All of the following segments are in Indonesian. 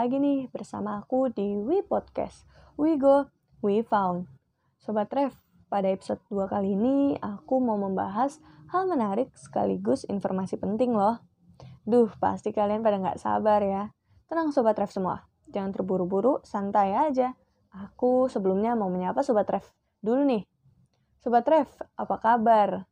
Lagi nih bersama aku di We Podcast. We Go, We Found. Sobat Ref, pada episode 2 kali ini aku mau membahas hal menarik sekaligus informasi penting loh. Duh, pasti kalian pada nggak sabar ya. Tenang Sobat Ref semua, jangan terburu-buru, santai aja. Aku sebelumnya mau menyapa Sobat Ref dulu nih. Sobat Ref, apa kabar?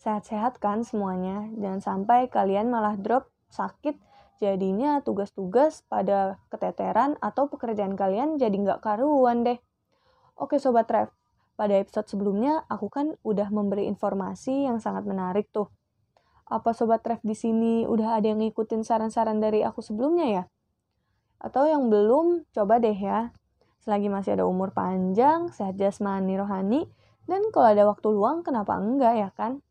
Sehat-sehat kan semuanya? Jangan sampai kalian malah drop sakit Jadinya tugas-tugas pada keteteran atau pekerjaan kalian jadi nggak karuan deh. Oke Sobat Ref, pada episode sebelumnya aku kan udah memberi informasi yang sangat menarik tuh. Apa Sobat Ref di sini udah ada yang ngikutin saran-saran dari aku sebelumnya ya? Atau yang belum, coba deh ya. Selagi masih ada umur panjang, sehat jasmani rohani, dan kalau ada waktu luang kenapa enggak ya kan?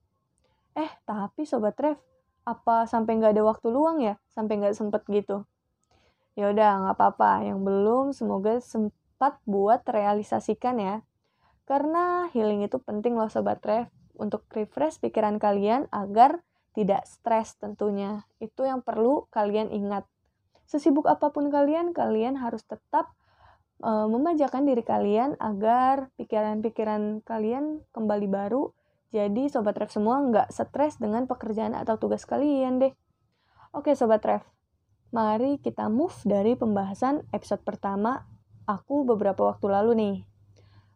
Eh, tapi Sobat Ref, apa sampai nggak ada waktu luang ya? Sampai nggak sempet gitu? Ya udah nggak apa-apa. Yang belum semoga sempat buat realisasikan ya. Karena healing itu penting loh sobat ref. Untuk refresh pikiran kalian agar tidak stres tentunya. Itu yang perlu kalian ingat. Sesibuk apa pun kalian kalian harus tetap uh, memajakan diri kalian agar pikiran-pikiran kalian kembali baru jadi Sobat Ref semua nggak stres dengan pekerjaan atau tugas kalian deh. Oke Sobat Ref, mari kita move dari pembahasan episode pertama aku beberapa waktu lalu nih.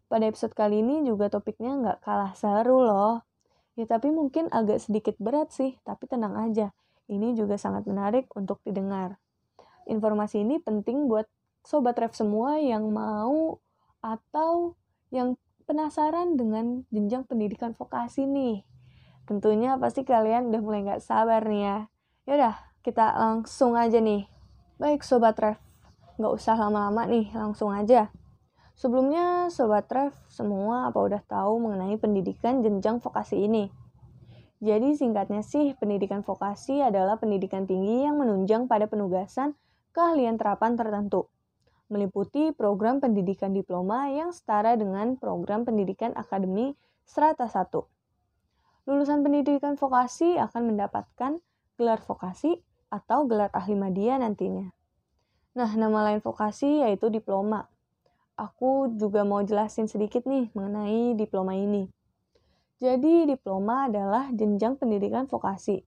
Pada episode kali ini juga topiknya nggak kalah seru loh. Ya tapi mungkin agak sedikit berat sih, tapi tenang aja. Ini juga sangat menarik untuk didengar. Informasi ini penting buat Sobat Ref semua yang mau atau yang penasaran dengan jenjang pendidikan vokasi nih? Tentunya pasti kalian udah mulai nggak sabar nih ya. Yaudah, kita langsung aja nih. Baik Sobat Ref, nggak usah lama-lama nih, langsung aja. Sebelumnya Sobat Ref semua apa udah tahu mengenai pendidikan jenjang vokasi ini? Jadi singkatnya sih, pendidikan vokasi adalah pendidikan tinggi yang menunjang pada penugasan keahlian terapan tertentu meliputi program pendidikan diploma yang setara dengan program pendidikan akademi strata 1. Lulusan pendidikan vokasi akan mendapatkan gelar vokasi atau gelar ahli media nantinya. Nah, nama lain vokasi yaitu diploma. Aku juga mau jelasin sedikit nih mengenai diploma ini. Jadi, diploma adalah jenjang pendidikan vokasi.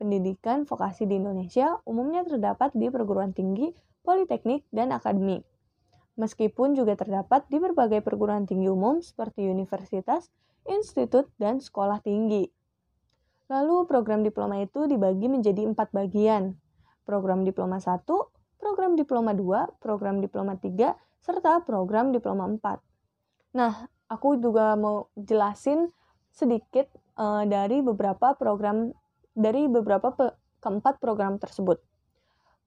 Pendidikan vokasi di Indonesia umumnya terdapat di perguruan tinggi politeknik, dan akademik. Meskipun juga terdapat di berbagai perguruan tinggi umum seperti universitas, institut, dan sekolah tinggi. Lalu program diploma itu dibagi menjadi empat bagian. Program diploma 1, program diploma 2, program diploma 3, serta program diploma 4. Nah, aku juga mau jelasin sedikit uh, dari beberapa program dari beberapa keempat program tersebut.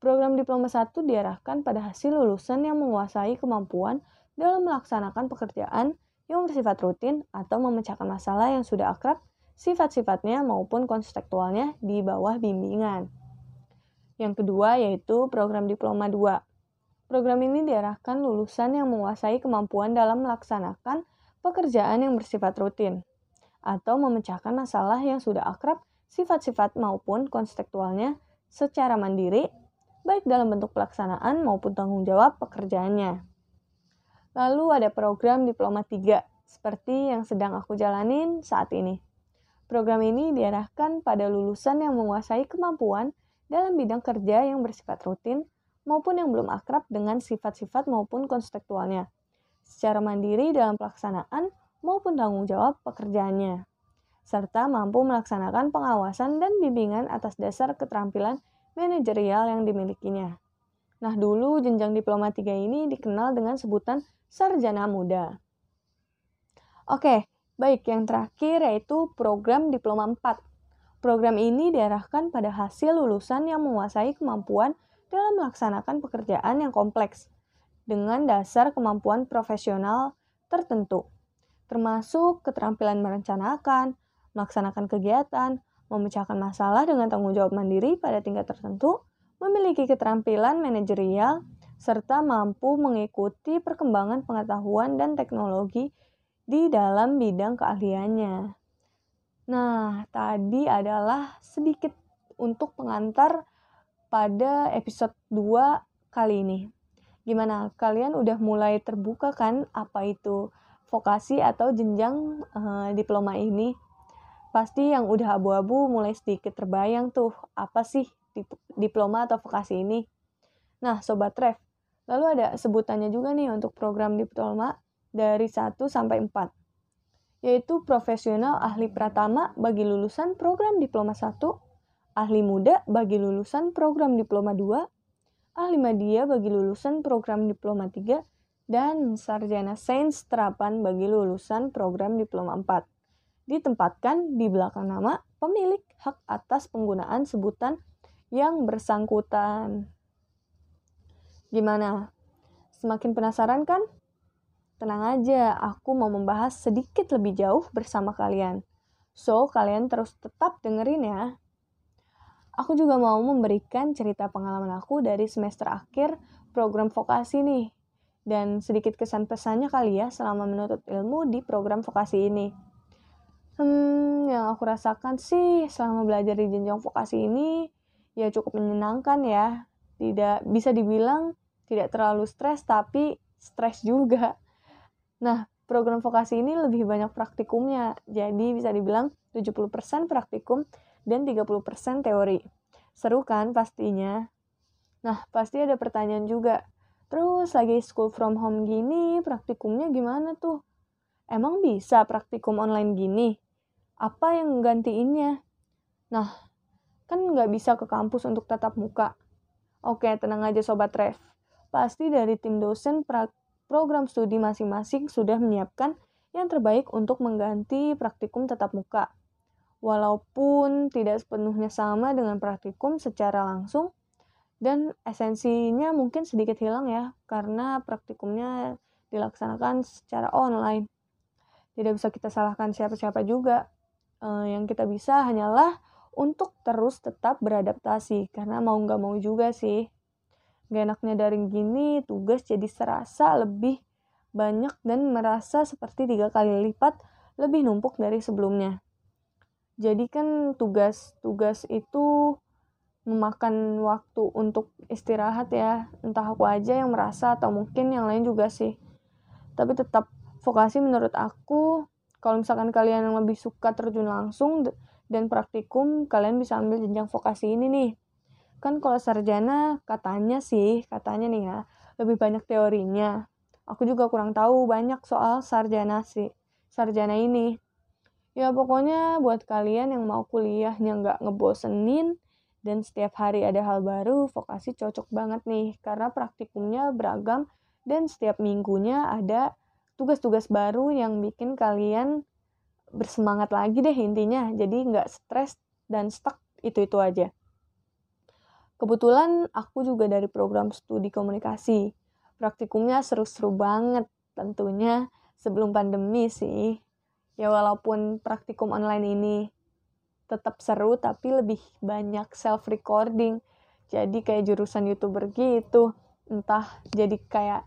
Program Diploma 1 diarahkan pada hasil lulusan yang menguasai kemampuan dalam melaksanakan pekerjaan yang bersifat rutin atau memecahkan masalah yang sudah akrab sifat-sifatnya maupun konseptualnya di bawah bimbingan. Yang kedua yaitu program Diploma 2. Program ini diarahkan lulusan yang menguasai kemampuan dalam melaksanakan pekerjaan yang bersifat rutin atau memecahkan masalah yang sudah akrab sifat-sifat maupun konseptualnya secara mandiri baik dalam bentuk pelaksanaan maupun tanggung jawab pekerjaannya. Lalu ada program Diploma 3, seperti yang sedang aku jalanin saat ini. Program ini diarahkan pada lulusan yang menguasai kemampuan dalam bidang kerja yang bersifat rutin maupun yang belum akrab dengan sifat-sifat maupun konseptualnya, secara mandiri dalam pelaksanaan maupun tanggung jawab pekerjaannya, serta mampu melaksanakan pengawasan dan bimbingan atas dasar keterampilan manajerial yang dimilikinya. Nah, dulu jenjang diploma 3 ini dikenal dengan sebutan sarjana muda. Oke, baik yang terakhir yaitu program diploma 4. Program ini diarahkan pada hasil lulusan yang menguasai kemampuan dalam melaksanakan pekerjaan yang kompleks dengan dasar kemampuan profesional tertentu, termasuk keterampilan merencanakan, melaksanakan kegiatan, memecahkan masalah dengan tanggung jawab mandiri pada tingkat tertentu, memiliki keterampilan manajerial, serta mampu mengikuti perkembangan pengetahuan dan teknologi di dalam bidang keahliannya. Nah, tadi adalah sedikit untuk pengantar pada episode 2 kali ini. Gimana? Kalian udah mulai terbuka kan apa itu vokasi atau jenjang uh, diploma ini? Pasti yang udah abu-abu mulai sedikit terbayang tuh apa sih diploma atau vokasi ini. Nah, Sobat Ref, lalu ada sebutannya juga nih untuk program diploma dari 1 sampai 4 yaitu profesional ahli pratama bagi lulusan program diploma 1, ahli muda bagi lulusan program diploma 2, ahli media bagi lulusan program diploma 3, dan sarjana sains terapan bagi lulusan program diploma 4. Ditempatkan di belakang nama pemilik hak atas penggunaan sebutan yang bersangkutan. Gimana? Semakin penasaran kan? Tenang aja, aku mau membahas sedikit lebih jauh bersama kalian. So, kalian terus tetap dengerin ya. Aku juga mau memberikan cerita pengalaman aku dari semester akhir program vokasi nih. Dan sedikit kesan pesannya kali ya selama menuntut ilmu di program vokasi ini. Hmm, yang aku rasakan sih selama belajar di jenjang vokasi ini ya cukup menyenangkan ya. Tidak bisa dibilang tidak terlalu stres tapi stres juga. Nah, program vokasi ini lebih banyak praktikumnya. Jadi bisa dibilang 70% praktikum dan 30% teori. Seru kan pastinya? Nah, pasti ada pertanyaan juga. Terus lagi school from home gini, praktikumnya gimana tuh? Emang bisa praktikum online gini? Apa yang gantiinnya? Nah, kan nggak bisa ke kampus untuk tatap muka. Oke, tenang aja Sobat Ref. Pasti dari tim dosen program studi masing-masing sudah menyiapkan yang terbaik untuk mengganti praktikum tatap muka. Walaupun tidak sepenuhnya sama dengan praktikum secara langsung, dan esensinya mungkin sedikit hilang ya, karena praktikumnya dilaksanakan secara online. Tidak bisa kita salahkan siapa-siapa juga. Eh, yang kita bisa hanyalah untuk terus tetap beradaptasi, karena mau nggak mau juga sih Gak enaknya daring gini, tugas jadi serasa lebih banyak dan merasa seperti tiga kali lipat lebih numpuk dari sebelumnya. Jadi kan tugas-tugas itu memakan waktu untuk istirahat ya. Entah aku aja yang merasa atau mungkin yang lain juga sih. Tapi tetap vokasi menurut aku, kalau misalkan kalian yang lebih suka terjun langsung dan praktikum, kalian bisa ambil jenjang vokasi ini nih. Kan kalau sarjana katanya sih katanya nih ya lebih banyak teorinya. Aku juga kurang tahu banyak soal sarjana sih sarjana ini. Ya pokoknya buat kalian yang mau kuliahnya nggak ngebosenin dan setiap hari ada hal baru vokasi cocok banget nih. Karena praktikumnya beragam dan setiap minggunya ada tugas-tugas baru yang bikin kalian bersemangat lagi deh intinya jadi nggak stres dan stuck itu-itu aja Kebetulan aku juga dari program studi komunikasi. Praktikumnya seru-seru banget tentunya sebelum pandemi sih. Ya walaupun praktikum online ini tetap seru tapi lebih banyak self recording. Jadi kayak jurusan YouTuber gitu. Entah jadi kayak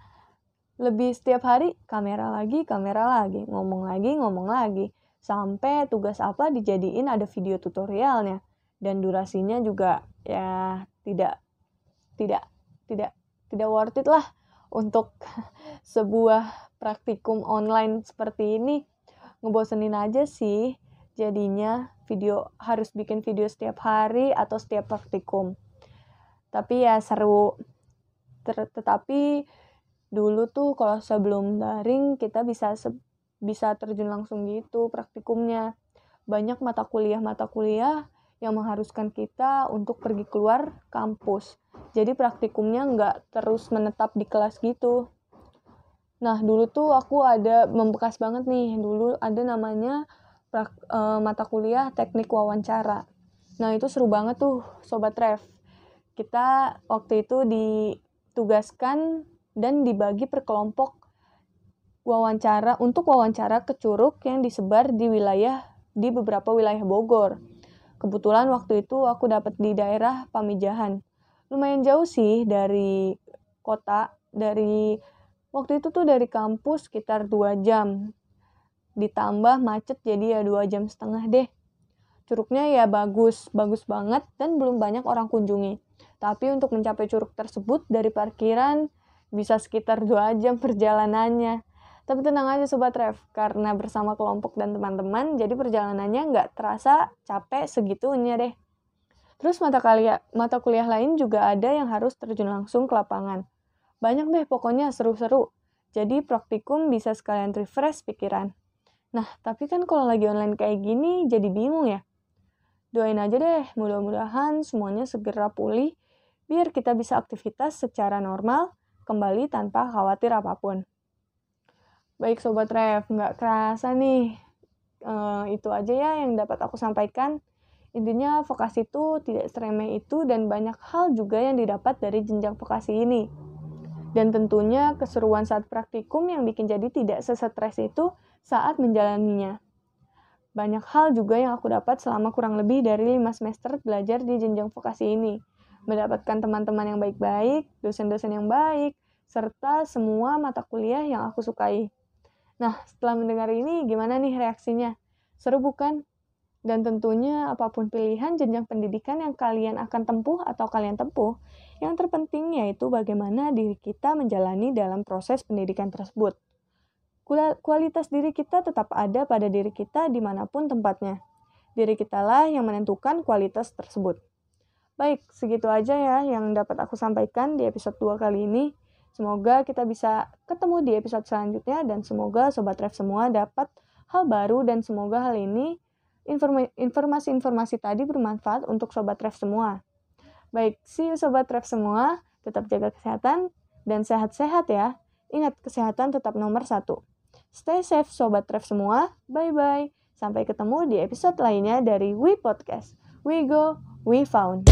lebih setiap hari kamera lagi, kamera lagi, ngomong lagi, ngomong lagi. Sampai tugas apa dijadiin ada video tutorialnya. Dan durasinya juga ya tidak tidak tidak tidak worth it lah untuk sebuah praktikum online seperti ini ngebosenin aja sih jadinya video harus bikin video setiap hari atau setiap praktikum tapi ya seru Ter tetapi dulu tuh kalau sebelum daring kita bisa bisa terjun langsung gitu praktikumnya banyak mata kuliah mata kuliah yang mengharuskan kita untuk pergi keluar kampus. Jadi praktikumnya nggak terus menetap di kelas gitu. Nah, dulu tuh aku ada membekas banget nih. Dulu ada namanya prak, e, mata kuliah teknik wawancara. Nah, itu seru banget tuh, Sobat Ref. Kita waktu itu ditugaskan dan dibagi per kelompok wawancara untuk wawancara ke curug yang disebar di wilayah di beberapa wilayah Bogor. Kebetulan waktu itu aku dapat di daerah Pamijahan. Lumayan jauh sih dari kota, dari waktu itu tuh dari kampus sekitar 2 jam. Ditambah macet jadi ya 2 jam setengah deh. Curugnya ya bagus, bagus banget dan belum banyak orang kunjungi. Tapi untuk mencapai curug tersebut dari parkiran bisa sekitar 2 jam perjalanannya. Tapi tenang aja Sobat Ref, karena bersama kelompok dan teman-teman, jadi perjalanannya nggak terasa capek segitunya deh. Terus mata kuliah, mata kuliah lain juga ada yang harus terjun langsung ke lapangan. Banyak deh pokoknya seru-seru. Jadi praktikum bisa sekalian refresh pikiran. Nah, tapi kan kalau lagi online kayak gini jadi bingung ya. Doain aja deh, mudah-mudahan semuanya segera pulih biar kita bisa aktivitas secara normal kembali tanpa khawatir apa pun. Baik Sobat Rev, nggak kerasa nih. Uh, itu aja ya yang dapat aku sampaikan. Intinya vokasi itu tidak seremeh itu dan banyak hal juga yang didapat dari jenjang vokasi ini. Dan tentunya keseruan saat praktikum yang bikin jadi tidak sesetres itu saat menjalaninya. Banyak hal juga yang aku dapat selama kurang lebih dari 5 semester belajar di jenjang vokasi ini. Mendapatkan teman-teman yang baik-baik, dosen-dosen yang baik, serta semua mata kuliah yang aku sukai. Nah, setelah mendengar ini, gimana nih reaksinya? Seru bukan? Dan tentunya apa pun pilihan jenjang pendidikan yang kalian akan tempuh atau kalian tempuh, yang terpenting yaitu bagaimana diri kita menjalani dalam proses pendidikan tersebut. Kualitas diri kita tetap ada pada diri kita di mana pun tempatnya. Diri kitalah yang menentukan kualitas tersebut. Baik, segitu aja ya yang dapat aku sampaikan di episode 2 kali ini. Semoga kita bisa ketemu di episode selanjutnya dan semoga Sobat Ref semua dapat hal baru dan semoga hal ini informasi-informasi tadi bermanfaat untuk Sobat Ref semua. Baik, see you Sobat Ref semua. Tetap jaga kesehatan dan sehat-sehat ya. Ingat, kesehatan tetap nomor satu. Stay safe Sobat Ref semua. Bye-bye. Sampai ketemu di episode lainnya dari We Podcast. We Go, We Found.